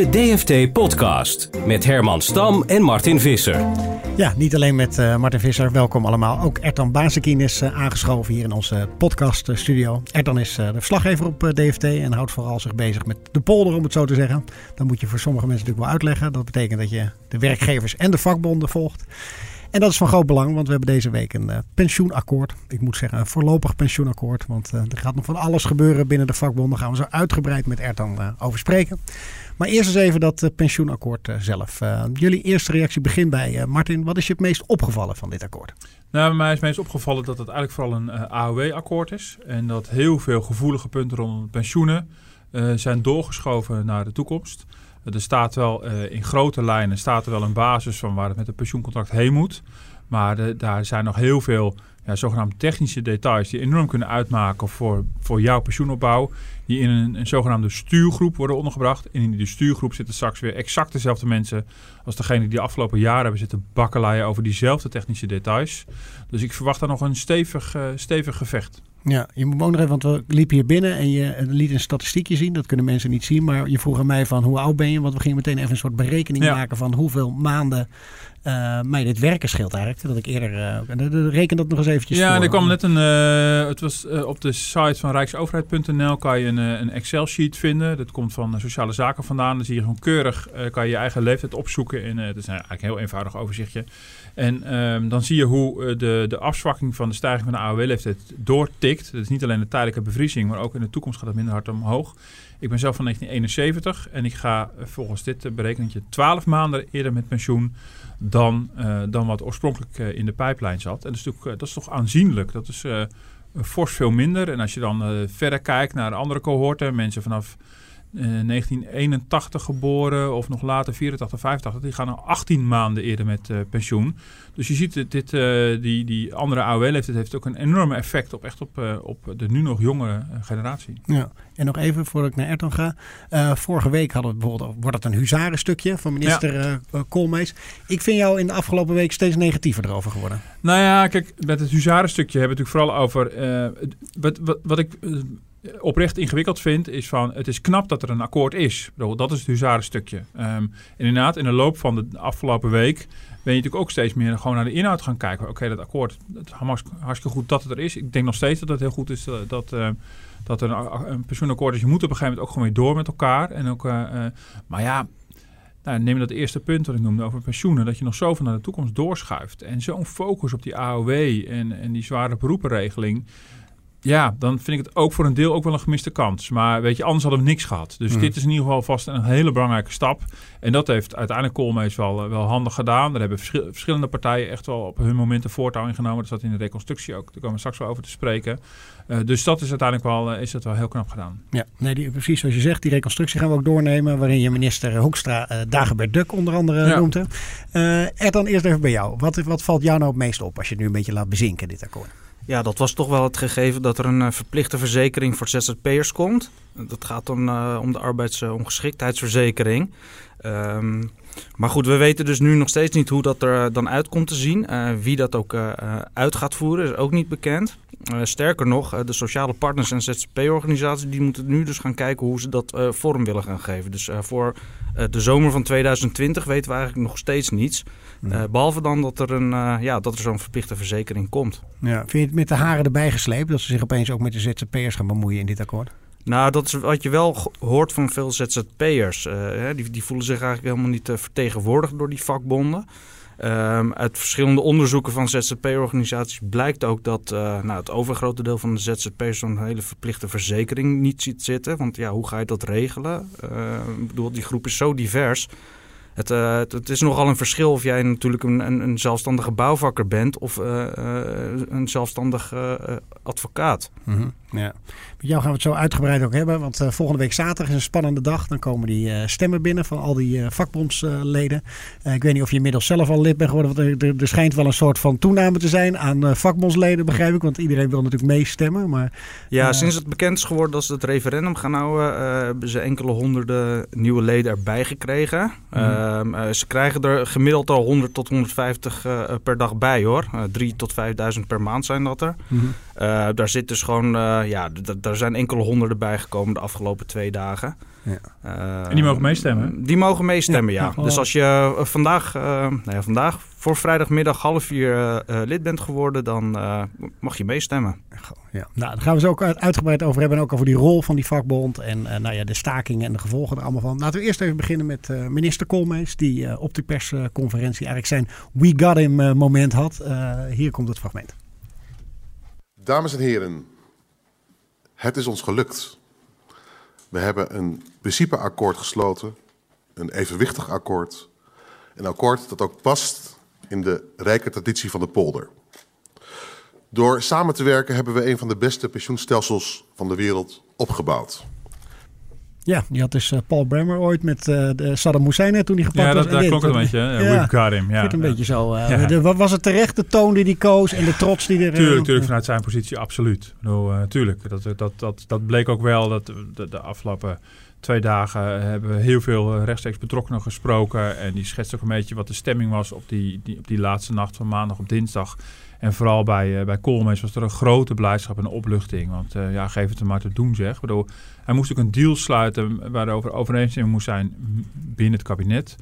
De DFT Podcast met Herman Stam en Martin Visser. Ja, niet alleen met uh, Martin Visser. Welkom allemaal. Ook Ertan Bazekien is uh, aangeschoven hier in onze podcaststudio. Ertan is uh, de verslaggever op DFT en houdt vooral zich bezig met de polder, om het zo te zeggen. Dan moet je voor sommige mensen natuurlijk wel uitleggen. Dat betekent dat je de werkgevers en de vakbonden volgt. En dat is van groot belang, want we hebben deze week een pensioenakkoord. Ik moet zeggen, een voorlopig pensioenakkoord. Want er gaat nog van alles gebeuren binnen de vakbonden. Daar gaan we zo uitgebreid met Ertan uh, over spreken. Maar eerst eens even dat pensioenakkoord zelf. jullie eerste reactie begint bij Martin. Wat is je het meest opgevallen van dit akkoord? Nou, bij mij is het meest opgevallen dat het eigenlijk vooral een AOW-akkoord is. En dat heel veel gevoelige punten rondom pensioenen zijn doorgeschoven naar de toekomst. Er staat wel in grote lijnen staat er wel een basis van waar het met het pensioencontract heen moet. Maar daar zijn nog heel veel ja, zogenaamde technische details die enorm kunnen uitmaken voor, voor jouw pensioenopbouw. Die in een, een zogenaamde stuurgroep worden ondergebracht. En in die stuurgroep zitten straks weer exact dezelfde mensen als degene die de afgelopen jaren hebben zitten bakkeleien over diezelfde technische details. Dus ik verwacht daar nog een stevig, uh, stevig gevecht. Ja, je moet ook nog even, want we liepen hier binnen en je liet een statistiekje zien. Dat kunnen mensen niet zien, maar je vroeg aan mij van hoe oud ben je? Want we gingen meteen even een soort berekening maken van hoeveel maanden uh, mij dit werken scheelt eigenlijk. Dat ik eerder, uh, reken dat nog eens eventjes Ja, voor. er kwam net een, uh, het was op de site van rijksoverheid.nl kan je een, een Excel sheet vinden. Dat komt van Sociale Zaken vandaan. Dan zie je gewoon keurig, kan je je eigen leeftijd opzoeken. En het is eigenlijk een heel eenvoudig overzichtje. En um, dan zie je hoe de, de afzwakking van de stijging van de AOW-leeftijd doortikt. Dat is niet alleen de tijdelijke bevriezing, maar ook in de toekomst gaat het minder hard omhoog. Ik ben zelf van 1971 en ik ga volgens dit berekeningje 12 maanden eerder met pensioen dan, dan wat oorspronkelijk in de pijplijn zat. En dat natuurlijk, dat is toch aanzienlijk. Dat is fors veel minder. En als je dan verder kijkt naar andere cohorten, mensen vanaf 1981 geboren of nog later 84, 85, die gaan al 18 maanden eerder met pensioen. Dus je ziet dit, dit die, die andere AOW-leeftijd heeft ook een enorme effect op, echt op, op de nu nog jonge generatie. Ja, en nog even voordat ik naar Erton ga. Vorige week hadden we bijvoorbeeld, wordt het een huzarenstukje van minister ja. Koolmees. Ik vind jou in de afgelopen week steeds negatiever erover geworden. Nou ja, kijk, met het huzarenstukje hebben we het natuurlijk vooral over... Wat, wat, wat ik oprecht ingewikkeld vind, is van het is knap dat er een akkoord is. Dat is het huzarenstukje. Um, en inderdaad, in de loop van de afgelopen week ben je natuurlijk ook steeds meer gewoon naar de inhoud gaan kijken. Oké, dat akkoord, het hartstikke goed dat het er is. Ik denk nog steeds dat het heel goed is dat, dat, uh, dat er een, een pensioenakkoord is. Je moet op een gegeven moment ook gewoon weer door met elkaar. En ook, uh, maar ja, nou, neem dat eerste punt wat ik noemde over pensioenen. Dat je nog zoveel naar de toekomst doorschuift. En zo'n focus op die AOW en, en die zware beroepenregeling ja, dan vind ik het ook voor een deel ook wel een gemiste kans. Maar weet je, anders hadden we niks gehad. Dus mm. dit is in ieder geval vast een hele belangrijke stap. En dat heeft uiteindelijk Koolmees wel, wel handig gedaan. Daar hebben verschillende partijen echt wel op hun momenten voortouw ingenomen. Dat zat in de reconstructie ook. Daar komen we straks wel over te spreken. Uh, dus dat is uiteindelijk wel, uh, is dat wel heel knap gedaan. Ja, nee, die, precies zoals je zegt, die reconstructie gaan we ook doornemen. Waarin je minister Hoekstra uh, Dagobert Duk onder andere ja. noemt. er dan eerst even bij jou. Wat, wat valt jou nou het meest op als je het nu een beetje laat bezinken, dit akkoord? Ja, dat was toch wel het gegeven dat er een uh, verplichte verzekering voor ZZP'ers komt. Dat gaat dan uh, om de arbeidsongeschiktheidsverzekering. Um, maar goed, we weten dus nu nog steeds niet hoe dat er dan uit komt te zien. Uh, wie dat ook uit gaat voeren is ook niet bekend. sterker nog, de sociale partners en ZZP-organisaties die moeten nu dus gaan kijken hoe ze dat vorm willen gaan geven. Dus voor de zomer van 2020 weten we eigenlijk nog steeds niets. Behalve dan dat er, een, ja, dat er zo'n verplichte verzekering komt. Ja. Vind je het met de haren erbij gesleept dat ze zich opeens ook met de ZZP'ers gaan bemoeien in dit akkoord? Nou, dat is wat je wel hoort van veel ZZP'ers. Uh, die, die voelen zich eigenlijk helemaal niet vertegenwoordigd door die vakbonden. Um, uit verschillende onderzoeken van ZZP-organisaties blijkt ook dat uh, nou, het overgrote deel van de ZZP'ers zo'n hele verplichte verzekering niet ziet zitten. Want ja, hoe ga je dat regelen? Uh, ik bedoel, die groep is zo divers. Het, het, is nogal een verschil of jij natuurlijk een, een, een zelfstandige bouwvakker bent of een zelfstandig advocaat. Mm. Ja. Met jou gaan we het zo uitgebreid ook hebben, want volgende week zaterdag is een spannende dag. Dan komen die stemmen binnen van al die vakbondsleden. ik weet niet of je inmiddels zelf al lid bent geworden, want er, er schijnt wel een soort van toename te zijn aan vakbondsleden, begrijp ik. Want iedereen wil natuurlijk meestemmen. Maar, ja, sinds het bekend is geworden dat ze het referendum gaan houden, hebben ze enkele honderden nieuwe leden erbij gekregen. Mm -hmm. Uh, ze krijgen er gemiddeld al 100 tot 150 uh, per dag bij hoor. Uh, 3 tot 5000 per maand zijn dat er. Mm -hmm. Daar zit dus gewoon ja, daar zijn enkele honderden bijgekomen de afgelopen twee dagen. Ja. en die mogen meestemmen? Die mogen meestemmen, ja. Dus als je vandaag, nou ja, vandaag voor vrijdagmiddag half vier lid bent geworden, dan mag je meestemmen. Ja. Nou, daar gaan we zo ook uitgebreid over hebben. En ook over die rol van die vakbond. En nou ja, de stakingen en de gevolgen er allemaal van. Laten we eerst even beginnen met minister Koolmees. Die op die persconferentie eigenlijk zijn We Got Him moment had. hier komt het fragment. Dames en heren, het is ons gelukt. We hebben een principeakkoord gesloten, een evenwichtig akkoord. Een akkoord dat ook past in de rijke traditie van de polder. Door samen te werken hebben we een van de beste pensioenstelsels van de wereld opgebouwd. Ja, die had dus uh, Paul Bremer ooit met uh, de Saddam Hussein toen hij gepakt ja, dat, was. Ja, dat klonk het een beetje. Ja, We've got him. Ja, een beetje zo. Uh, de, wat was het terecht, de toon die hij koos en de trots die er... Tuurlijk, tuurlijk vanuit zijn positie, absoluut. Bedoel, tuurlijk, dat, dat, dat, dat bleek ook wel. Dat de, de afgelopen twee dagen hebben we heel veel rechtstreeks betrokkenen gesproken. En die schetst ook een beetje wat de stemming was op die, die, op die laatste nacht van maandag op dinsdag. En vooral bij, uh, bij Koolmees was er een grote blijdschap en opluchting. Want uh, ja, geef het hem maar te doen zeg. Ik bedoel, hij moest ook een deal sluiten waarover overeenstemming moest zijn binnen het kabinet.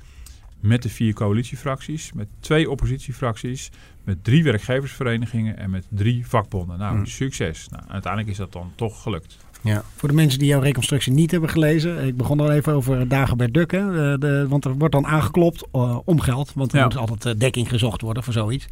Met de vier coalitiefracties, met twee oppositiefracties, met drie werkgeversverenigingen en met drie vakbonden. Nou, mm. succes. Nou, uiteindelijk is dat dan toch gelukt. Ja. Voor de mensen die jouw reconstructie niet hebben gelezen. Ik begon al even over Dagobert Duck. Hè, de, want er wordt dan aangeklopt uh, om geld. Want er moet altijd uh, dekking gezocht worden voor zoiets.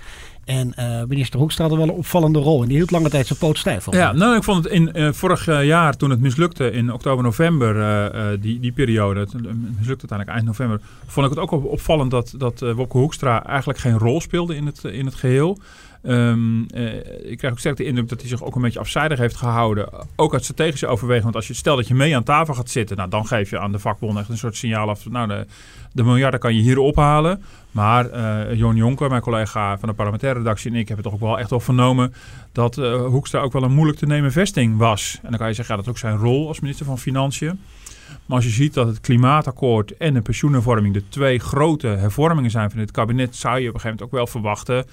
En uh, minister Hoekstra had er wel een opvallende rol. En die hield lange tijd zijn poot stijf. Ja, nou, ik vond het in vorig jaar toen het mislukte in oktober, november, die, die periode. Het mislukte uiteindelijk eind november. Vond ik het ook opvallend dat, dat Wopke Hoekstra eigenlijk geen rol speelde in het, in het geheel. Um, uh, ik krijg ook sterk de indruk dat hij zich ook een beetje afzijdig heeft gehouden. Ook uit strategische overweging. Want als je stel dat je mee aan tafel gaat zitten, nou, dan geef je aan de vakbond echt een soort signaal af. Nou, de, de miljarden kan je hier ophalen. Maar uh, Jon Jonker, mijn collega van de parlementaire redactie en ik hebben toch ook wel echt wel vernomen dat uh, Hoekstra ook wel een moeilijk te nemen vesting was. En dan kan je zeggen, ja, dat is ook zijn rol als minister van Financiën. Maar als je ziet dat het klimaatakkoord en de pensioenhervorming de twee grote hervormingen zijn van dit kabinet, zou je op een gegeven moment ook wel verwachten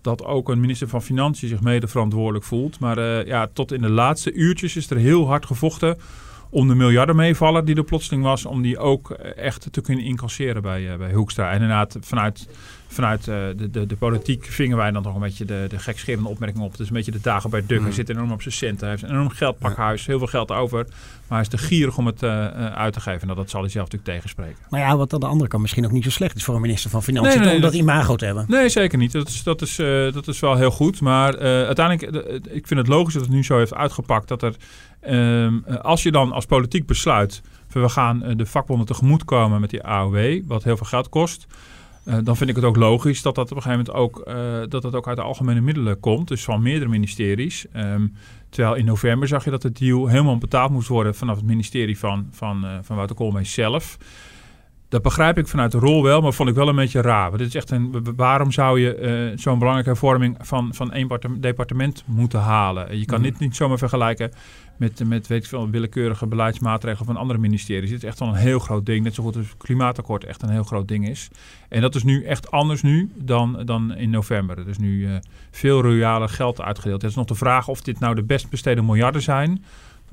dat ook een minister van Financiën zich mede verantwoordelijk voelt. Maar uh, ja, tot in de laatste uurtjes is er heel hard gevochten om de miljardenmeevaller die er plotseling was, om die ook echt te kunnen incasseren bij, uh, bij Hoekstra. En inderdaad, vanuit vanuit uh, de, de, de, politiek vingen wij dan toch een beetje de, de gekscherende opmerking op. Het is een beetje de dagen bij Duk. Hij mm. zit enorm op zijn centen. Hij heeft een enorm geldpakhuis. Heel veel geld over. Maar hij is te gierig om het uh, uit te geven. Nou, dat zal hij zelf natuurlijk tegenspreken. Maar ja, wat aan de andere kant misschien ook niet zo slecht is voor een minister van Financiën. Nee, nee, om dat, imago te hebben. Nee, zeker niet. Dat is, dat is, dat is wel heel goed. Maar uiteindelijk, ik vind het logisch dat het nu zo heeft uitgepakt. Dat er, ehm, als je dan als politiek besluit... we gaan de vakbonden tegemoetkomen met die AOW... wat heel veel geld kost... Uh, dan vind ik het ook logisch dat dat op een gegeven moment ook, dat dat ook uit de algemene middelen komt. Dus van meerdere ministeries. Um, terwijl in november zag je dat de deal helemaal betaald moest worden vanaf het ministerie van, van, van Wouter zelf. Dat begrijp ik vanuit de rol wel, maar vond ik wel een beetje raar. Want dit is echt een, waarom zou je zo'n belangrijke hervorming van, van één departement moeten halen? Je kan mm. dit niet zomaar vergelijken met, met weet ik veel, willekeurige beleidsmaatregelen van andere ministeries. Dit is echt wel een heel groot ding. Net zo goed als het klimaatakkoord echt een heel groot ding is. En dat is nu echt anders nu dan, dan in november. Er is nu uh, veel royale geld uitgedeeld. Het is nog de vraag of dit nou de best besteden miljarden zijn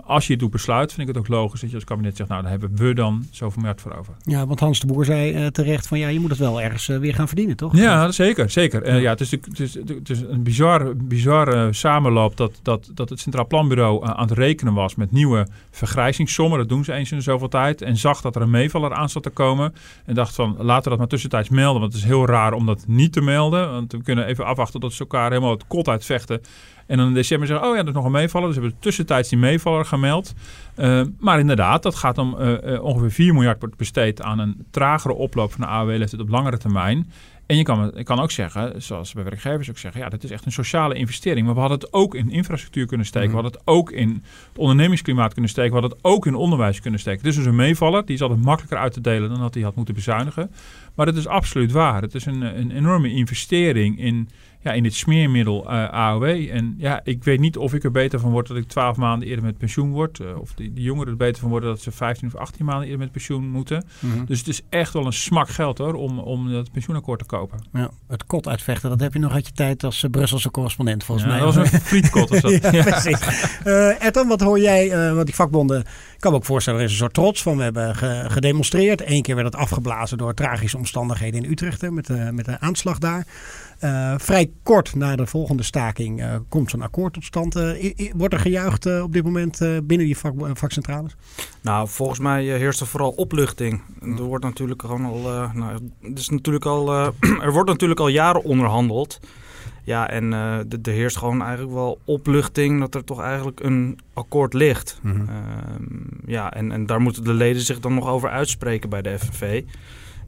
als je het doet besluit, vind ik het ook logisch dat je als kabinet zegt, nou, daar hebben we dan zoveel miljard voor over. Ja, want Hans de Boer zei uh, terecht van, ja, je moet het wel ergens uh, weer gaan verdienen, toch? Ja, zeker, zeker. Uh, ja, het is, het is, het is een bizar, bizarre samenloop dat, dat, dat het Centraal Planbureau aan het rekenen was met nieuwe vergrijzingssommen. Dat doen ze eens in zoveel tijd. En zag dat er een meevaller aan zat te komen. En dacht van, laten we dat maar tussentijds melden, want het is heel raar om dat niet te melden. Want we kunnen even afwachten tot ze elkaar helemaal het kot uitvechten. En dan in december zeggen, oh ja, dat is nog een meevaller. Dus we hebben tussentijds die meevaller gemeld. Uh, maar inderdaad, dat gaat om uh, uh, ongeveer 4 miljard wordt besteed aan een tragere oploop van de AOW-leeftijd op langere termijn. En je kan, ik kan ook zeggen, zoals bij werkgevers ook zeggen, ja, dat is echt een sociale investering. Maar we hadden het ook in infrastructuur kunnen steken. Mhm. We hadden het ook in het ondernemingsklimaat kunnen steken. We hadden het ook in onderwijs kunnen steken. Dit is dus een meevaller. Die is altijd makkelijker uit te delen dan dat hij had moeten bezuinigen. Maar dat is absoluut waar. Het is een, een enorme investering in ja, in dit smeermiddel uh, AOW. En ja, ik weet niet of ik er beter van word dat ik 12 maanden eerder met pensioen word. Uh, of die, die, jongeren er beter van worden dat ze 15 of 18 maanden eerder met pensioen moeten. Mhm. Dus het is echt wel een smak geld hoor, om, om dat pensioenakkoord te kopen. Ja, het kot uitvechten, dat heb je nog uit je tijd als uh, Brusselse correspondent volgens Ja, mij. dat was een frietkot. Was dat. ja, precies. Ertan, wat hoor jij? Want die vakbonden, ik kan me ook voorstellen, er is een soort trots van. We hebben ge gedemonstreerd. Eén keer werd het afgeblazen door tragische omstandigheden in Utrecht. Hè, met, de, met de aanslag daar. Uh, vrij kort na de volgende staking uh, komt zo'n akkoord tot stand. Uh, wordt er gejuicht op dit moment binnen die vak, vakcentrales? Nou, volgens mij heerst er vooral opluchting. Er wordt natuurlijk gewoon al, nou, het is natuurlijk al, er wordt natuurlijk al jaren onderhandeld. Ja, en er heerst gewoon eigenlijk wel opluchting dat er toch eigenlijk een akkoord ligt. Mhm. Mm -hmm. uh, ja, en, en daar moeten de leden zich dan nog over uitspreken bij de FNV.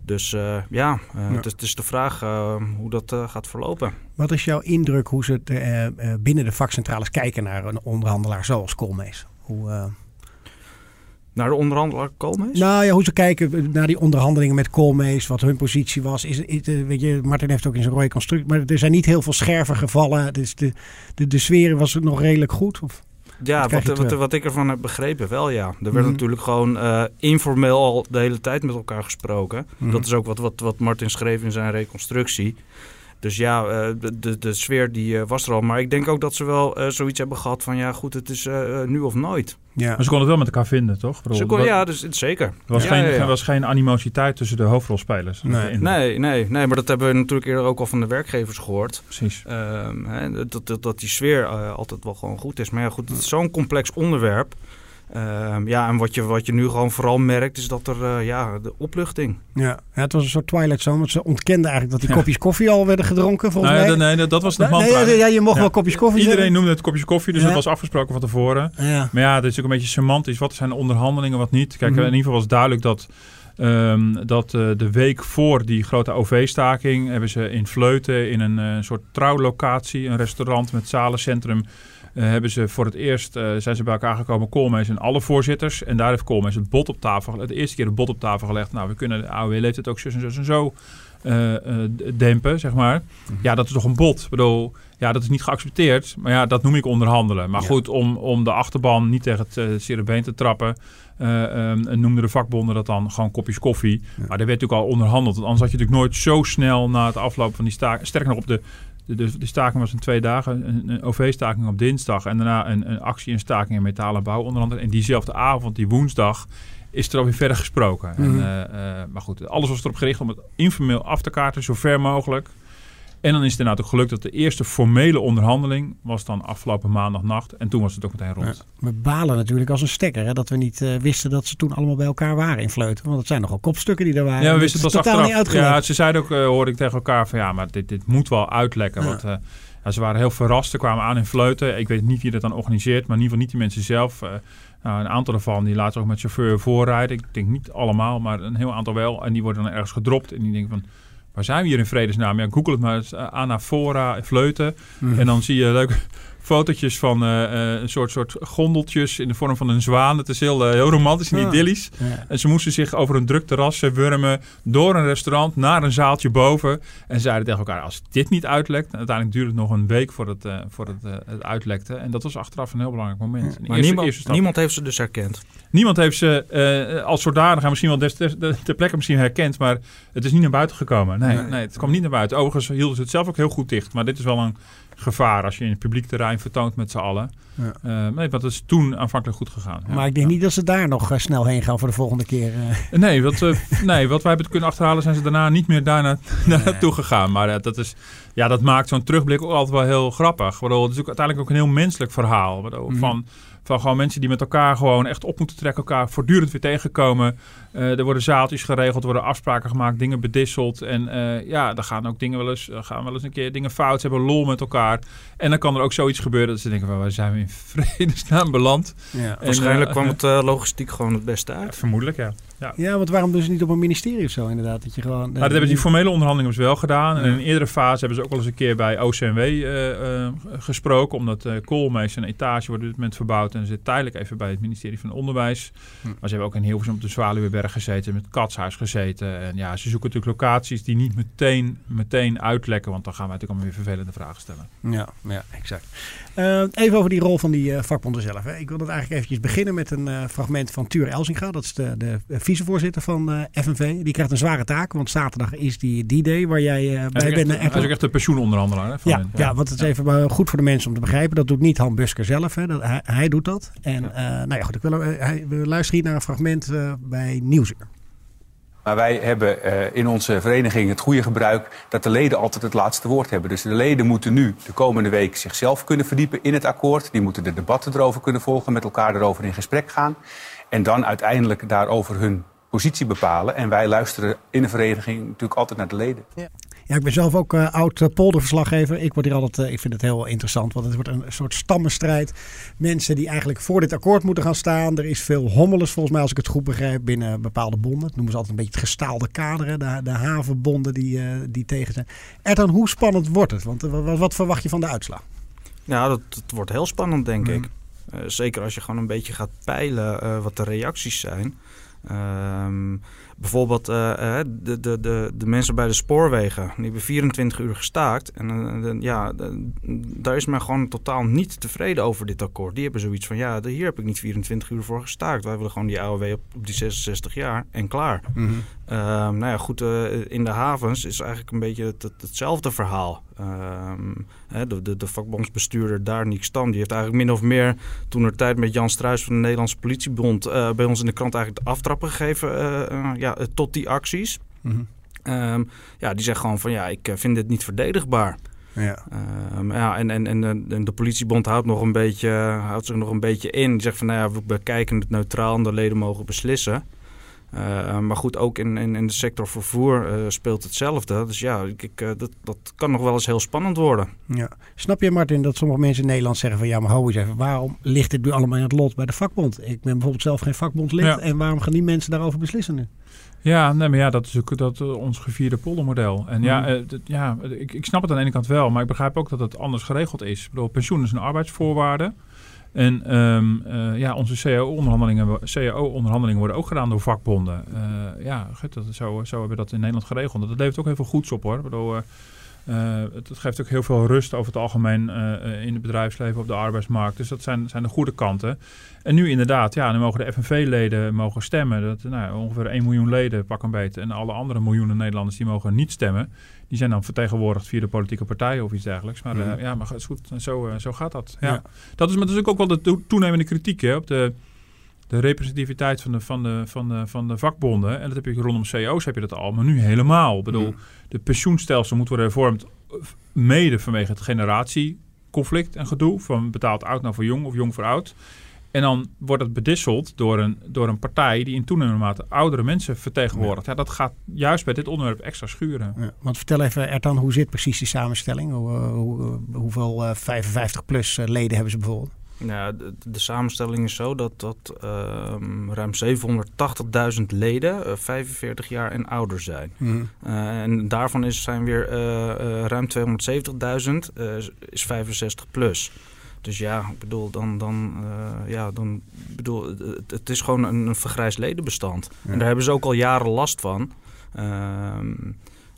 Dus uh, ja, ja. Het, is, het, is, de vraag hoe dat gaat verlopen. Wat is jouw indruk hoe ze het, binnen de vakcentrales kijken naar een onderhandelaar zoals Koolmees? Hoe, naar de onderhandelaar Koolmees? Nou ja, hoe ze kijken naar die onderhandelingen met Koolmees, wat hun positie was. Is, is, weet je, Martin heeft ook in zijn rode construct, maar er zijn niet heel veel scherven gevallen. Dus de, de, de sfeer was nog redelijk goed? Of? Ja, wat, wat, wat, ik ervan heb begrepen wel, ja. Er werd mm. natuurlijk gewoon uh, informeel al de hele tijd met elkaar gesproken. Mm. Dat is ook wat, wat, wat Martin schreef in zijn reconstructie. Dus ja, uh, de, de, sfeer die uh, was er al. Maar ik denk ook dat ze wel uh, zoiets hebben gehad van... ja goed, het is nu of nooit. Ja. Maar ze konden het wel met elkaar vinden, toch? Ze kon, ja, dus, zeker. Er was, ja, geen, ja, ja. er was geen animositeit tussen de hoofdrolspelers. Nee. Nee, nee, nee, maar dat hebben we natuurlijk eerder ook al van de werkgevers gehoord. Precies. Um, hè, dat, dat, dat die sfeer altijd wel gewoon goed is. Maar ja, goed, het is zo'n complex onderwerp... Uh, ja, en wat je, wat je nu gewoon vooral merkt is dat er, uh, ja, de opluchting. Ja. ja, het was een soort Twilight Zone. Want ze ontkenden eigenlijk dat die ja. kopjes koffie al werden gedronken, volgens nou, mij. Nee, nee, dat was de nee, nee, ja, je mocht ja. wel kopjes koffie Iedereen noemde het kopjes koffie, dus dat was afgesproken van tevoren. Maar ja, dat is ook een beetje semantisch. Wat zijn de onderhandelingen, wat niet? Kijk, Mhm. mm -hmm. in ieder geval was duidelijk dat... Um, dat uh, de week voor die grote OV-staking hebben ze in Vleuten in een uh, soort trouwlocatie, een restaurant met zalencentrum, hebben ze voor het eerst uh, zijn ze bij elkaar gekomen, Koolmees en alle voorzitters. En daar heeft Koolmees het bot op tafel. De eerste keer het bot op tafel gelegd. Nou, we kunnen de AOW-leeftijd ook zus en zus en zo uh, dempen, zeg maar. -hmm. Ja, dat is toch een bot. Ik bedoel, ja, dat is niet geaccepteerd. Maar ja, dat noem ik onderhandelen. Maar ja. goed, om, om de achterban niet tegen het uh, zere been te trappen... Uh, um, noemden de vakbonden dat dan gewoon kopjes koffie. Ja. Maar daar werd natuurlijk al onderhandeld. Want anders had je natuurlijk nooit zo snel na het aflopen van die staking... Sterker nog, op de, de, de, staking was in twee dagen. Een, een OV-staking op dinsdag. En daarna een, een actie en staking in metaal en bouw onder andere. En diezelfde avond, die woensdag is er alweer verder gesproken. Mhm. Mm -hmm. en, uh, uh, maar goed, alles was erop gericht om het informeel af te kaarten, zo ver mogelijk. En dan is het inderdaad ook gelukt dat de eerste formele onderhandeling was dan afgelopen maandagnacht. En toen was het ook meteen rond. Ja, we balen natuurlijk als een stekker hè, dat we niet uh, wisten dat ze toen allemaal bij elkaar waren in Vleuten. Want het zijn nogal kopstukken die er waren. Ja, we wisten totaal niet uitgelegd. Ja, ze zeiden ook, uh, hoorde ik tegen elkaar van ja, maar dit, dit moet wel uitlekken. Ja. Want uh, ja, ze waren heel verrast. Ze kwamen aan in Vleuten. Ik weet niet wie dat dan organiseert, maar in ieder geval niet die mensen zelf. Nou, een aantal daarvan die laten ook met chauffeur voorrijden. Ik denk niet allemaal, maar een heel aantal wel. En die worden dan ergens gedropt. En die denken van, waar zijn we hier in vredesnaam? Ja, google het maar eens. Uh, Anafora, Vleuten. Mhm. En dan zie je leuke fotootjes van uh, uh, een soort, soort gondeltjes in de vorm van een zwaan. Het is heel, uh, heel romantisch en Ja. idyllisch. Ja. En ze moesten zich over een druk terras eh, wurmen door een restaurant naar een zaaltje boven. En zeiden tegen elkaar, als dit niet uitlekt... uiteindelijk duurde het nog een week voordat het, voor het, het uitlekte. En dat was achteraf een heel belangrijk moment. Ja. Maar eerste- niemand, eerste stap. niemand heeft ze dus herkend. Niemand heeft ze uh, als zodanig en misschien wel des, des, des, ter plekke misschien herkend, maar het is niet naar buiten gekomen. Nee, Nee. nee. het kwam niet naar buiten. Overigens hielden ze het zelf ook heel goed dicht. Maar dit is wel een gevaar als je in het publiek terrein vertoont met z'n allen. Ja. Uh, nee, want het is toen aanvankelijk goed gegaan. Ja. Maar ik denk Ja. niet dat ze daar nog eh, snel heen gaan voor de volgende keer. eh. Nee, wat, uh, nee, wat wij hebben kunnen achterhalen zijn ze daarna niet meer daarna naartoe gegaan. Maar uh, dat, is, ja, dat maakt zo'n terugblik ook altijd wel heel grappig. Bedoel, het is ook uiteindelijk ook een heel menselijk verhaal. Bedoel, Mhm. van, van gewoon mensen die met elkaar gewoon echt op moeten trekken. Elkaar voortdurend weer tegenkomen. Uh, er worden zaaltjes geregeld, er worden afspraken gemaakt, dingen bedisseld. En uh, ja, dan gaan ook dingen wel eens, er gaan wel eens een keer dingen fout. Ze hebben lol met elkaar. En dan kan er ook zoiets gebeuren dat ze denken, van, waar zijn we in vredesnaam beland? Ja. En, Waarschijnlijk eh, kwam het eh, logistiek gewoon het beste Ja, uit. vermoedelijk, ja. Ja. Ja, want waarom doen ze niet op een ministerie of zo inderdaad? Dat je gewoon, Nou, dat hebben die formele onderhandelingen dus wel gedaan. En in een eerdere fase hebben ze ook wel eens een keer bij OCMW eh, eh, gesproken. Omdat uh, Koolmees een etage wordt op dit moment verbouwd. En ze zit tijdelijk even bij het ministerie van Onderwijs. Hm. Maar ze hebben ook in Hilversum op de Zwaluweberg gezeten. Met Katshuis gezeten. En ja, ze zoeken natuurlijk locaties die niet meteen, meteen uitlekken. Want dan gaan wij natuurlijk allemaal weer vervelende vragen stellen. Ja, ja exact. Uh, even over die rol van die uh, vakbonden zelf. Hè. Ik wil dat eigenlijk eventjes beginnen met een uh, fragment van Tuur Elsinga. Dat is de, de vicevoorzitter van FNV. Die krijgt een zware taak, want zaterdag is die D-Day waar jij bij bent. Hij is ook echt de pensioenonderhandelaar. Hè, ja, ja, ja, want het is even goed voor de mensen om te begrijpen. Dat doet niet Han Busker zelf. Hè. Dat, hij, hij, doet dat. En nou ja, goed, ik wil, hij, we luisteren hier naar een fragment bij Nieuwsuur. Maar wij hebben uh, in onze vereniging het goede gebruik dat de leden altijd het laatste woord hebben. Dus de leden moeten nu de komende week zichzelf kunnen verdiepen in het akkoord. Die moeten de debatten erover kunnen volgen, met elkaar erover in gesprek gaan. En dan uiteindelijk daarover hun positie bepalen. En wij luisteren in de vereniging natuurlijk altijd naar de leden. Ja. Ja, ik ben zelf ook uh, oud uh, polderverslaggever. Ik, word hier altijd, uh, ik vind het heel interessant, want het wordt een soort stammenstrijd. Mensen die eigenlijk voor dit akkoord moeten gaan staan. Er is veel hommeles volgens mij, als ik het goed begrijp, binnen bepaalde bonden. Dat noemen ze altijd een beetje het gestaalde kaderen. De, de havenbonden die, die tegen zijn. Erdan, hoe spannend wordt het? Want wat, wat, verwacht je van de uitslag? Ja, dat, dat wordt heel spannend, denk mm. ik. zeker als je gewoon een beetje gaat peilen wat de reacties zijn. Um, bijvoorbeeld uh, de, de, de, de mensen bij de spoorwegen. Die hebben 24 uur gestaakt. En uh, ja, daar is men gewoon totaal niet tevreden over dit akkoord. Die hebben zoiets van, ja, hier heb ik niet 24 uur voor gestaakt. Wij willen gewoon die AOW op, op die 66 jaar en klaar. Mm -hmm. uh, nou ja, goed, in de havens is eigenlijk een beetje het, het, hetzelfde verhaal. De, de, de vakbondsbestuurder daar, Nick Stam, die heeft eigenlijk min of meer... toen er tijd met Jan Struis van de Nederlandse politiebond... bij ons in de krant eigenlijk de aftrappen gegeven... ja, tot die acties. Mm -hmm. um, ja, die zegt gewoon van ja, ik vind dit niet verdedigbaar. Ja. Um, ja, en, en, en, en, de politiebond houdt, nog een beetje, houdt zich nog een beetje in. Die zegt van nou ja, we bekijken het neutraal en de leden mogen beslissen. Uh, maar goed, ook in, in, in de sector vervoer uh, speelt hetzelfde. Dus ja, ik, ik, uh, dat, dat kan nog wel eens heel spannend worden. Ja. Snap je, Martin, dat sommige mensen in Nederland zeggen van... ja, maar hou eens even, waarom ligt dit nu allemaal in het lot bij de vakbond? Ik ben bijvoorbeeld zelf geen vakbondlid. Ja. En waarom gaan die mensen daarover beslissen nu? Ja, nee, maar ja, dat is ook dat, uh, ons gevierde poldermodel. En ja, uh, d- ja ik, ik snap het aan de ene kant wel, maar ik begrijp ook dat het anders geregeld is. Ik bedoel, pensioen is een arbeidsvoorwaarde. En um, uh, ja, onze CAO-onderhandelingen CAO worden ook gedaan door vakbonden. ja, goed, dat, zo, zo hebben we dat in Nederland geregeld. Dat levert ook heel veel goeds op hoor. Ik bedoel, uh, het, geeft ook heel veel rust over het algemeen in het bedrijfsleven, op de arbeidsmarkt. Dus dat zijn, zijn de goede kanten. En nu inderdaad, ja, nu mogen de FNV-leden mogen stemmen. Dat, nou, ongeveer 1 miljoen leden, pak een beetje. En alle andere miljoenen Nederlanders die mogen niet stemmen. Die zijn dan vertegenwoordigd via de politieke partijen of iets dergelijks. Maar mm. ja, maar het is goed. Zo, zo gaat dat. Ja. Dat is natuurlijk ook wel de to toenemende kritiek hè, op de de representativiteit van de, van, de, van, de, van de vakbonden. En dat heb je rondom CO's heb je dat al, maar nu helemaal. Ik bedoel, de pensioenstelsel moet worden hervormd mede vanwege het generatieconflict en gedoe. Van betaald oud naar voor jong of jong voor oud. En dan wordt het bedisseld door een, door een partij die in toenemende mate oudere mensen vertegenwoordigt. Ja. ja. dat gaat juist bij dit onderwerp extra schuren. Ja, want vertel even, Ertan, hoe zit precies die samenstelling? Hoe, hoe, hoeveel uh, 55-plus leden hebben ze bijvoorbeeld? Ja, de, de, samenstelling is zo dat, dat um, ruim 780.000 leden uh, 45 jaar en ouder zijn. Mm. Uh, en daarvan is, zijn weer uh, ruim 270.000 is 65 plus. Dus ja, ik bedoel, dan, dan, ja, dan bedoel, het, het, is gewoon een, een vergrijsd ledenbestand. Ja. En daar hebben ze ook al jaren last van.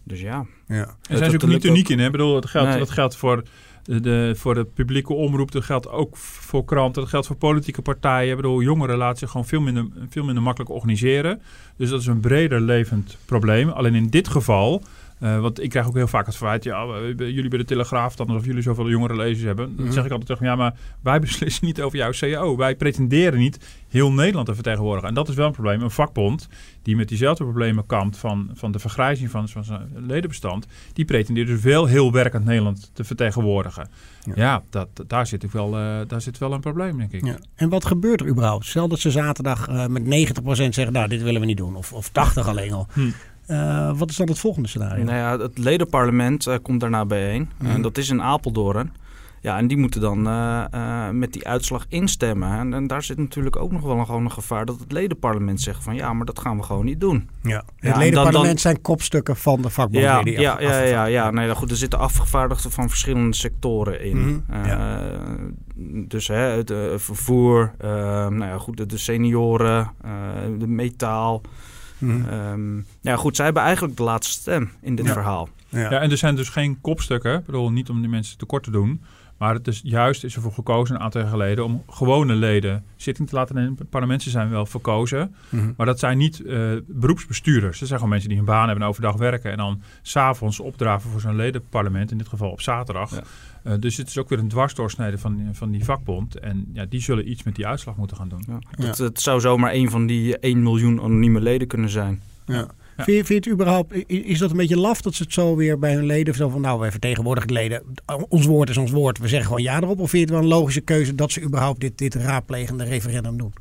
dus ja. ja. En zijn ze ook niet uniek in, hè? Ik bedoel, dat geldt, nee. dat geldt voor de, voor de publieke omroep. Dat geldt ook voor kranten. Dat geldt voor politieke partijen. Ik bedoel, jongeren laten zich gewoon veel minder, veel minder makkelijk organiseren. Dus dat is een breder levend probleem. Alleen in dit geval... Uh, want ik krijg ook heel vaak het verwijt, ja, jullie bij de Telegraaf, dan alsof jullie zoveel jongere lezers hebben. Dan mm-hmm. zeg ik altijd tegen ja, maar wij beslissen niet over jouw CAO. Wij pretenderen niet heel Nederland te vertegenwoordigen. En dat is wel een probleem. Een vakbond die met diezelfde problemen kampt van, van de vergrijzing van, van zijn ledenbestand, die pretendeert dus wel heel werkend Nederland te vertegenwoordigen. Ja, ja dat, daar, zit ik wel, uh, daar zit wel een probleem, denk ik. Ja. En wat gebeurt er überhaupt? Stel dat ze zaterdag uh, met 90% zeggen, nou, dit willen we niet doen. Of, of 80 alleen al. Hm. Uh, wat is dan het volgende scenario? Nou ja, het ledenparlement uh, komt daarna bijeen. Mm. En dat is in Apeldoorn. Ja, en die moeten dan eh, eh, met die uitslag instemmen. En, en daar zit natuurlijk ook nog wel een, gewoon een gevaar dat het ledenparlement zegt van ja, maar dat gaan we gewoon niet doen. Ja. Ja, Het en ledenparlement dan- zijn kopstukken van de vakbonden. Ja, die ja, af- ja, ja, ja, Nee, goed, er zitten afgevaardigden van verschillende sectoren in. Mhm, Eh, ja. Dus hè, het eh, vervoer, eh, nou ja, goed, de, de senioren, eh, de metaal. Ehm, ja, goed, zij hebben eigenlijk de laatste stem in dit Ja. verhaal. Ja. Ja, en er zijn dus geen kopstukken. Ik bedoel, niet om die mensen tekort te doen. Maar het is juist is ervoor gekozen een aantal jaar geleden om gewone leden zitting te laten nemen. Parlementen zijn wel verkozen. Mhm. Maar dat zijn niet eh, beroepsbestuurders. Dat zijn gewoon mensen die een baan hebben en overdag werken. En dan s'avonds opdraven voor zo'n ledenparlement. In dit geval op zaterdag. Ja. Eh, dus het is ook weer een dwarsdoorsnede van, van die vakbond. En ja, die zullen iets met die uitslag moeten gaan doen. Ja. Ja. Het, het zou zomaar een van die 1 miljoen anonieme leden kunnen zijn. Ja. Ja. Vind, je, vind je het überhaupt, is dat een beetje laf dat ze het zo weer bij hun leden zo van nou wij vertegenwoordigen de leden, ons woord is ons woord, we zeggen gewoon ja erop? Of vind je het wel een logische keuze dat ze überhaupt dit, dit raadplegende referendum doen?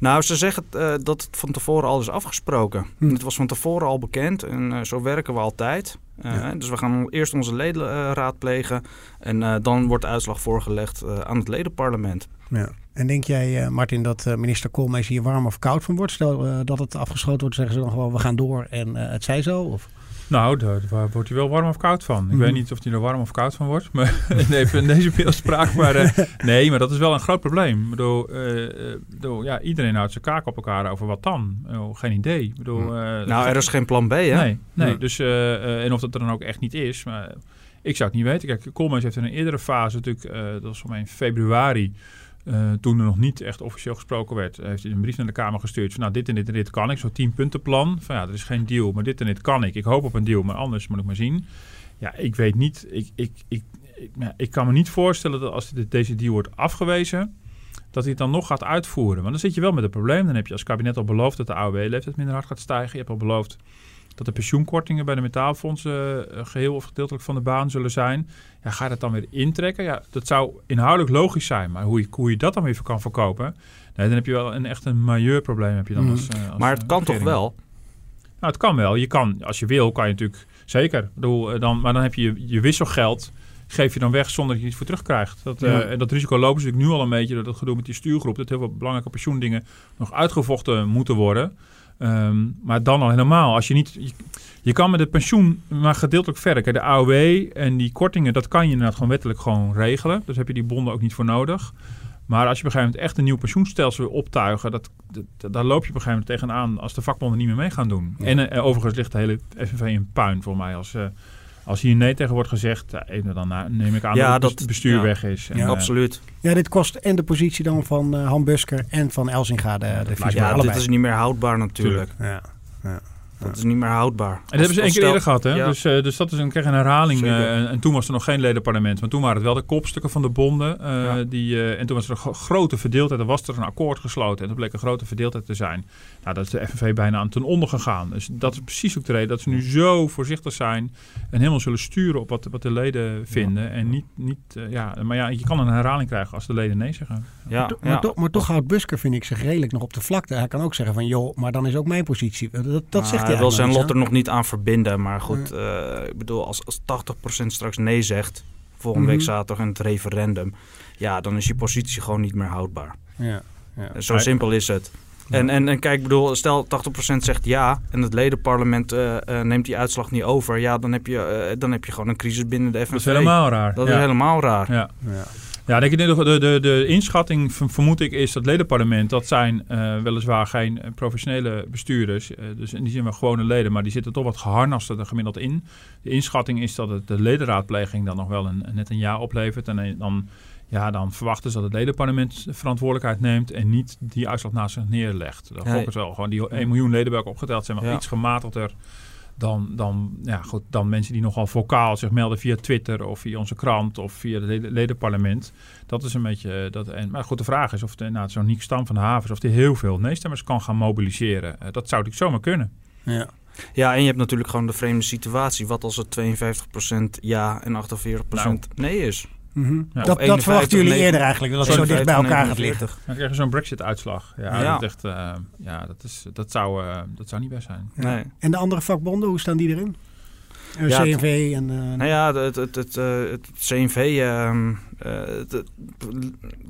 Nou, ze zeggen eh, dat het van tevoren al is afgesproken. Hm. Het was van tevoren al bekend en eh, zo werken we altijd. Eh, Ja. Dus we gaan eerst onze leden raadplegen en dan wordt de uitslag voorgelegd aan het ledenparlement. Ja. En denk jij, Martin, dat minister Koolmees hier warm of koud van wordt? Stel dat het afgeschoten wordt, zeggen ze dan gewoon we gaan door en het zij zo? Of? Nou, daar, daar wordt hij wel warm of koud van. Ik Mhm. weet niet of hij er warm of koud van wordt. Maar even in deze beeldspraak. Maar eh, nee, maar dat is wel een groot probleem. Ik bedoel, eh, eh, bedoel, ja, iedereen houdt zijn kaak op elkaar over wat dan. Geen idee. Ik bedoel, eh, Nou, er is geen plan B, hè? Nee, nee. Ja. Dus, en of dat er dan ook echt niet is. Maar ik zou het niet weten. Kijk, Koolmees heeft in een eerdere fase natuurlijk, dat was voor mij in februari, eh, toen er nog niet echt officieel gesproken werd, heeft hij een brief naar de Kamer gestuurd van nou dit en dit en dit kan ik, zo'n tien puntenplan. Van ja, er is geen deal, maar dit en dit kan ik. Ik hoop op een deal, maar anders moet ik maar zien. Ja, ik weet niet. Ik, ik, ik, ik, nou, ik kan me niet voorstellen dat als deze deal wordt afgewezen, dat hij het dan nog gaat uitvoeren. Want dan zit je wel met een probleem. Dan heb je als kabinet al beloofd dat de AOW-leeftijd minder hard gaat stijgen. Je hebt al beloofd dat de pensioenkortingen bij de metaalfondsen eh, geheel of gedeeltelijk van de baan zullen zijn. Ja, ga je dat dan weer intrekken? Ja, dat zou inhoudelijk logisch zijn, maar hoe je, hoe je dat dan weer kan verkopen, nee, dan heb je wel een echt een majeurprobleem. Heb je dan als, eh, als, Maar het kan toch wel? Nou, het kan wel. Je kan, als je wil, kan je natuurlijk zeker. Ik bedoel, eh, dan, maar dan heb je je, je wisselgeld. Geef je dan weg zonder dat je iets voor terugkrijgt. Dat. En dat risico lopen ze natuurlijk nu al een beetje door dat gedoe met die stuurgroep. Dat heel veel belangrijke pensioendingen nog uitgevochten moeten worden. Ehm, maar dan al helemaal. Als je, niet, je, je kan met het pensioen maar gedeeltelijk verder. Kijk, De AOW en die kortingen, dat kan je inderdaad gewoon wettelijk gewoon regelen. Dus heb je die bonden ook niet voor nodig. Maar als je op een gegeven moment echt een nieuw pensioenstelsel wil optuigen, dat, dat, daar loop je op een gegeven moment tegenaan als de vakbonden niet meer mee gaan doen. Ja. En eh, overigens ligt de hele FNV in puin voor mij. Als, eh, als hier nee tegen wordt gezegd, ja, even dan na- neem ik aan Ja, dat, het bestuur ja. weg is. En, Ja, eh, Absoluut. Ja, dit kost en de positie dan van eh Han Busker en van Elsinga de, de Ja, allebei. dit is niet meer houdbaar natuurlijk. Ja. Dat is niet meer houdbaar. En dat hebben ze één keer eerder gehad, hè? Ja. Dus, eh, dus dat is een, kreeg een herhaling. Eh, en, en toen was er nog geen ledenparlement. Maar toen waren het wel de kopstukken van de bonden. eh, Ja. die, eh, en toen was er een gro- grote verdeeldheid. Er was er een akkoord gesloten. En er bleek een grote verdeeldheid te zijn. Nou, dat is de FNV bijna aan ten onder gegaan. Dus dat is precies ook de reden dat ze nu zo voorzichtig zijn. En helemaal zullen sturen op wat, wat de leden vinden. En niet, niet ja, maar ja, je kan een herhaling krijgen als de leden nee zeggen. Ja, To- maar, maar toch houdt Busker, vind ik, zich redelijk nog op de vlakte. Hij kan ook zeggen van, joh, maar dan is ook mijn positie. Dat, dat Maar zegt hij hij wil zijn lot er nog niet aan verbinden. Maar goed, eh, ik bedoel, als, als 80% straks nee zegt, volgende Mhm. week zaterdag in het referendum, ja, dan is je positie gewoon niet meer houdbaar. Ja, ja. Zo Maar- simpel is het. En, en, en kijk, ik bedoel, stel 80% zegt ja en het ledenparlement eh, eh, neemt die uitslag niet over, ja, dan heb je, eh, dan heb je gewoon een crisis binnen de FNV. Dat is helemaal raar. Dat ja. is helemaal raar. Ja. Ja. Ja, denk ik, de, de, de, inschatting vermoed ik is dat ledenparlement, dat zijn eh, weliswaar geen professionele bestuurders, eh, dus in die zin wel gewone leden, maar die zitten toch wat geharnaster er gemiddeld in. De inschatting is dat het de ledenraadpleging dan nog wel een, net een ja oplevert en eh, dan, ja, dan verwachten ze dat het ledenparlement verantwoordelijkheid neemt en niet die uitslag naast zich neerlegt. Gokken ze wel gewoon die 1 miljoen leden bij elkaar opgeteld zijn wel Ja. iets gematigder dan, dan, ja, goed, dan mensen die nogal vocaal zich melden via Twitter of via onze krant of via het leden- ledenparlement. Dat is een beetje. eh, Dat, en, maar goed, de vraag is of de, nou, zo'n Niek Stam van de Havens, of die heel veel nee-stemmers kan gaan mobiliseren. Eh, dat zou natuurlijk zomaar kunnen. Ja. Ja, en je hebt natuurlijk gewoon de vreemde situatie. Wat als het 52% ja en 48% nee is? Mhm. Ja. Dat, dat 51, verwachten jullie 9, eerder eigenlijk, dat het zo dicht bij elkaar gaat liggen. Dan krijg je zo'n Brexit-uitslag. Ja, Ja. Dat, echt, eh, ja dat, is, dat, zou, eh, dat zou niet best zijn. Ja. Nee. En de andere vakbonden, hoe staan die erin? Uh, Ja, CNV en... eh, Nou ja, het, het, het, eh, het CNV, ehm, eh, het, het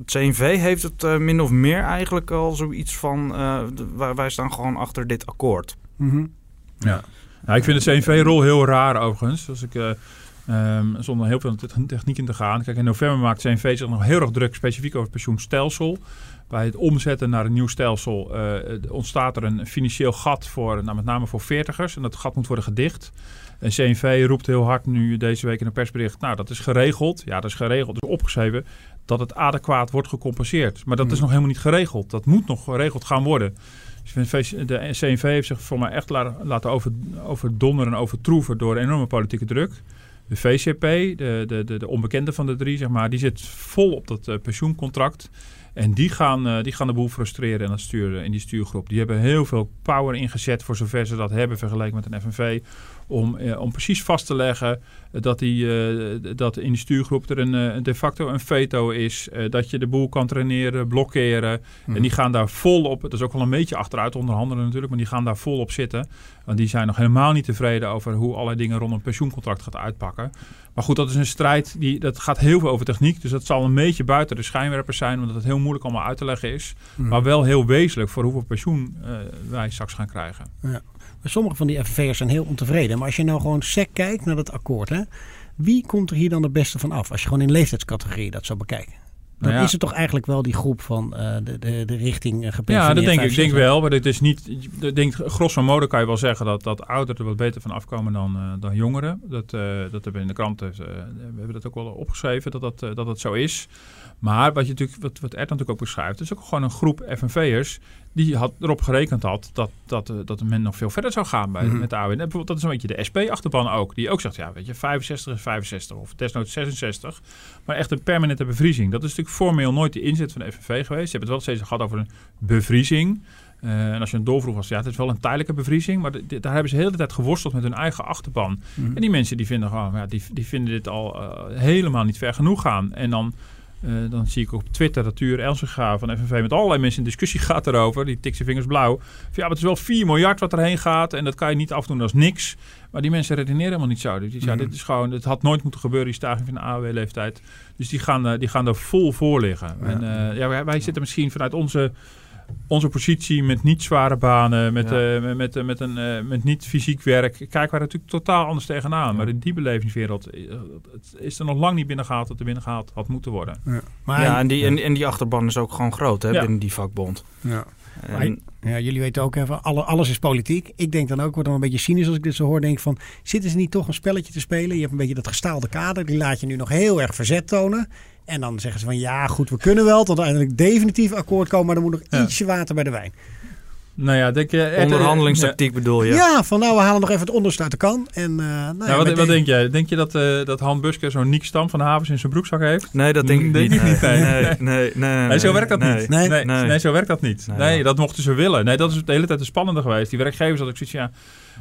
CNV heeft het eh, min of meer eigenlijk al zoiets van... eh, de- wij, wij staan gewoon achter dit akkoord. mhm. Ja. Nou, ik vind de CNV-rol heel raar overigens. Als ik, eh, ehm, zonder heel veel te- techniek in te gaan. Kijk, in november maakt CNV zich nog heel erg druk, specifiek over het pensioenstelsel. Bij het omzetten naar een nieuw stelsel eh, ontstaat er een financieel gat voor, nou, met name voor veertigers. En dat gat moet worden gedicht. En CNV roept heel hard nu deze week in een persbericht. Nou, dat is geregeld. Ja, dat is geregeld. Dus opgeschreven dat het adequaat wordt gecompenseerd. Maar dat is nog helemaal niet geregeld. Dat moet nog geregeld gaan worden. De CNV heeft zich voor mij echt la- laten over, overdonderen en overtroeven door enorme politieke druk. De VCP, de, de, de, de onbekende van de drie, zeg maar, die zit vol op dat eh, pensioencontract. En die gaan, eh, die gaan de boel frustreren dat stuur, in die stuurgroep. Die hebben heel veel power ingezet voor zover ze dat hebben vergeleken met een FNV. Om, eh, om precies vast te leggen dat, die, eh, dat in die stuurgroep er een, eh, de facto een veto is. dat je de boel kan traineren, blokkeren. En die gaan daar vol op. Het is ook wel een beetje achteruit onderhandelen natuurlijk. Maar die gaan daar vol op zitten. Want die zijn nog helemaal niet tevreden over hoe allerlei dingen rondom een pensioencontract gaat uitpakken. Maar goed, dat is een strijd. Die, dat gaat heel veel over techniek. Dus dat zal een beetje buiten de schijnwerpers zijn. Omdat het heel moeilijk allemaal uit te leggen is. Maar wel heel wezenlijk voor hoeveel pensioen wij straks gaan krijgen. Sommige van die FNV'ers zijn heel ontevreden. Maar als je nou gewoon sec kijkt naar dat akkoord, hè, wie komt er hier dan het beste van af? Als je gewoon in leeftijdscategorie dat zou bekijken. Dan Nou ja. is het toch eigenlijk wel die groep van eh, de, de, de richting uh, Ja, dat denk ik. Denk 65. wel. Maar het is niet. Ik denk, grosso modo kan je wel zeggen dat, dat ouderen er wat beter van afkomen dan, eh, dan jongeren. Dat, eh, dat hebben we in de krant. eh, we hebben dat ook wel opgeschreven dat dat, eh, dat, dat zo is. Maar wat, je natuurlijk, wat, wat Ert natuurlijk ook beschrijft, is ook gewoon een groep FNV'ers die had, erop gerekend had dat, dat, eh, dat men nog veel verder zou gaan bij, Mhm. met de AWN. En bijvoorbeeld, dat is een beetje de SP-achterban ook. Die ook zegt, ja, weet je, 65 is 65 of desnoods 66. Maar echt een permanente bevriezing. Dat is natuurlijk formeel nooit de inzet van de FNV geweest. Je hebt het wel steeds gehad over een bevriezing. Eh, en als je een doorvroeg was, ja, het is wel een tijdelijke bevriezing. Maar de- daar hebben ze de hele tijd geworsteld met hun eigen achterban. Mhm. En die mensen die vinden gewoon, ja, die, die vinden dit al eh, helemaal niet ver genoeg gaan. En dan, eh, dan zie ik op Twitter dat Tuur Elsinga van FNV met allerlei mensen in discussie gaat erover. Die tikt zijn vingers blauw. Van, ja, maar het is wel 4 miljard wat erheen gaat. En dat kan je niet afdoen als niks. Maar die mensen redeneren helemaal niet zo. Dus ja, Mhm. dit is gewoon, het had nooit moeten gebeuren, die staging van de AOW-leeftijd. Dus die gaan, eh, die gaan er vol voor liggen. Ja. En eh, ja, wij, wij zitten misschien vanuit onze onze positie met niet zware banen, met, Ja. eh, met, met, eh, met, een, eh, met niet fysiek werk, kijken wij er natuurlijk totaal anders tegenaan. Maar in die belevingswereld het is er nog lang niet binnengehaald dat er binnengehaald had moeten worden. Maar, ja, en die, en, en die achterban is ook gewoon groot hè, Ja. binnen die vakbond. ja. En, Ja, jullie weten ook even, alle, alles is politiek. Ik denk dan ook, word dan een beetje cynisch als ik dit zo hoor. Denk van, zitten ze niet toch een spelletje te spelen? Je hebt een beetje dat gestaalde kader. Die laat je nu nog heel erg verzet tonen. En dan zeggen ze van, ja goed, we kunnen wel tot uiteindelijk definitief akkoord komen. Maar er moet nog Ja. ietsje water bij de wijn. Nou ja, denk je... eh, onderhandelingstactiek bedoel je? Ja. van nou, we halen nog even het onderste uit de kan. En, eh, nou ja, Ja, wat, wat de- denk jij? Denk je dat, eh dat Han Busker zo'n Niek Stam van de Havens in zijn broekzak heeft? Nee, dat denk ik Denk niet. ik niet, nee. nee, nee, nee, Nee, zo werkt dat nee. niet. Nee. Nee, Nee. nee, zo werkt dat niet. Nee. Nee, dat mochten ze willen. Nee, dat is de hele tijd de spannende geweest. Die werkgevers had ik zoiets, ja,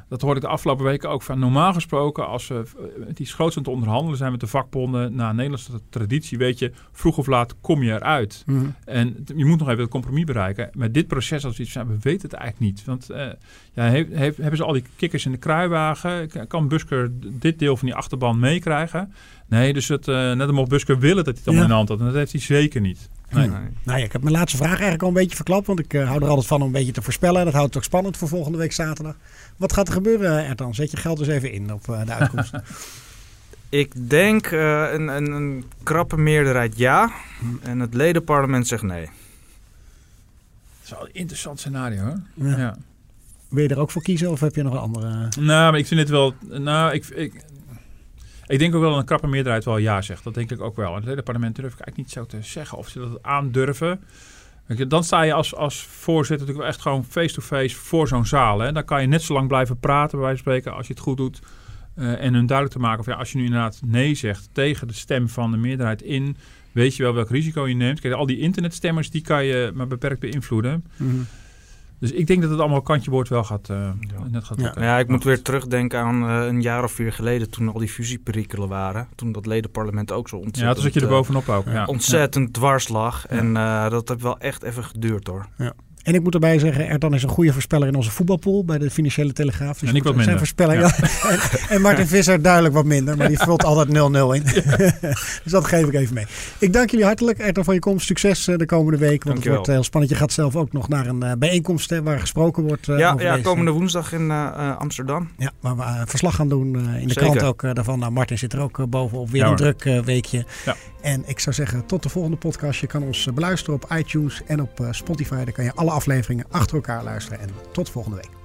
dat hoorde ik de afgelopen weken ook van. Normaal gesproken, als we eh, met iets groots aan het onderhandelen zijn met de vakbonden, na Nederlandse traditie, weet je, vroeg of laat kom je eruit. Mhm. En je moet nog even het compromis bereiken. Met dit proces, als we iets zijn, we weten het eigenlijk niet. Want eh, ja, heeft, heeft, hebben ze al die kikkers in de kruiwagen? Kan Busker dit deel van die achterban meekrijgen? Nee, dus het, eh, net mocht Busker willen dat hij het allemaal Ja. in de hand had. En dat heeft hij zeker niet. Nee. Nee. Nou ja, ik heb mijn laatste vraag eigenlijk al een beetje verklapt. Want ik eh, hou er altijd van om een beetje te voorspellen. Dat houdt het ook spannend voor volgende week zaterdag. Wat gaat er gebeuren, Ertan? Zet je geld dus even in op eh, de uitkomst. Ik denk eh, een, een, een krappe meerderheid ja. En het ledenparlement zegt nee. Dat is wel een interessant scenario hoor. Ja. Ja. Wil je er ook voor kiezen of heb je nog een andere? Nou, maar ik vind het wel. Nou, ik, ik, ik denk ook wel dat een krappe meerderheid wel ja zegt. Dat denk ik ook wel. En het hele parlement durf ik eigenlijk niet zo te zeggen of ze dat aandurven. Dan sta je als, als voorzitter natuurlijk wel echt gewoon face-to-face voor zo'n zaal. Hè. Dan kan je net zo lang blijven praten, bij spreken, als je het goed doet. Eh, en hun duidelijk te maken of ja, als je nu inderdaad nee zegt tegen de stem van de meerderheid in, weet je wel welk risico je neemt. Al die internetstemmers, die kan je maar beperkt beïnvloeden. Mhm. Dus ik denk dat het allemaal kantje boord wel gaat, eh, net gaat Ja. Ja, ik moet weer terugdenken aan eh, een jaar of vier geleden toen al die fusieperikelen waren. Toen dat ledenparlement ook zo ontzettend, Ja, toen zat je er eh, bovenop ook. Ja. ontzettend dwars lag. En eh, dat heeft wel echt even geduurd hoor. En ik moet erbij zeggen, Erdan is een goede voorspeller in onze voetbalpool bij de Financiële Telegraaf. Dus En ik wat zijn minder. voorspellingen. Ja. en, en Martin Visser duidelijk wat minder, maar die vult altijd 0-0 in. dus dat geef ik even mee. Ik dank jullie hartelijk, Erdan, voor je komst. Succes eh, de komende week, want het wordt heel spannend. Je gaat zelf ook nog naar een eh, bijeenkomst hè, waar gesproken wordt eh, ja, over ja, deze- komende woensdag in eh, eh, Amsterdam. Ja, waar we eh, verslag gaan doen eh, in de krant ook eh, daarvan. Nou, Martin zit er ook eh, bovenop. Weer Ja, een druk eh, weekje. Ja. En ik zou zeggen, tot de volgende podcast. Je kan ons eh, beluisteren op iTunes en op eh, Spotify. Daar kan je afleveringen achter elkaar luisteren. En tot volgende week.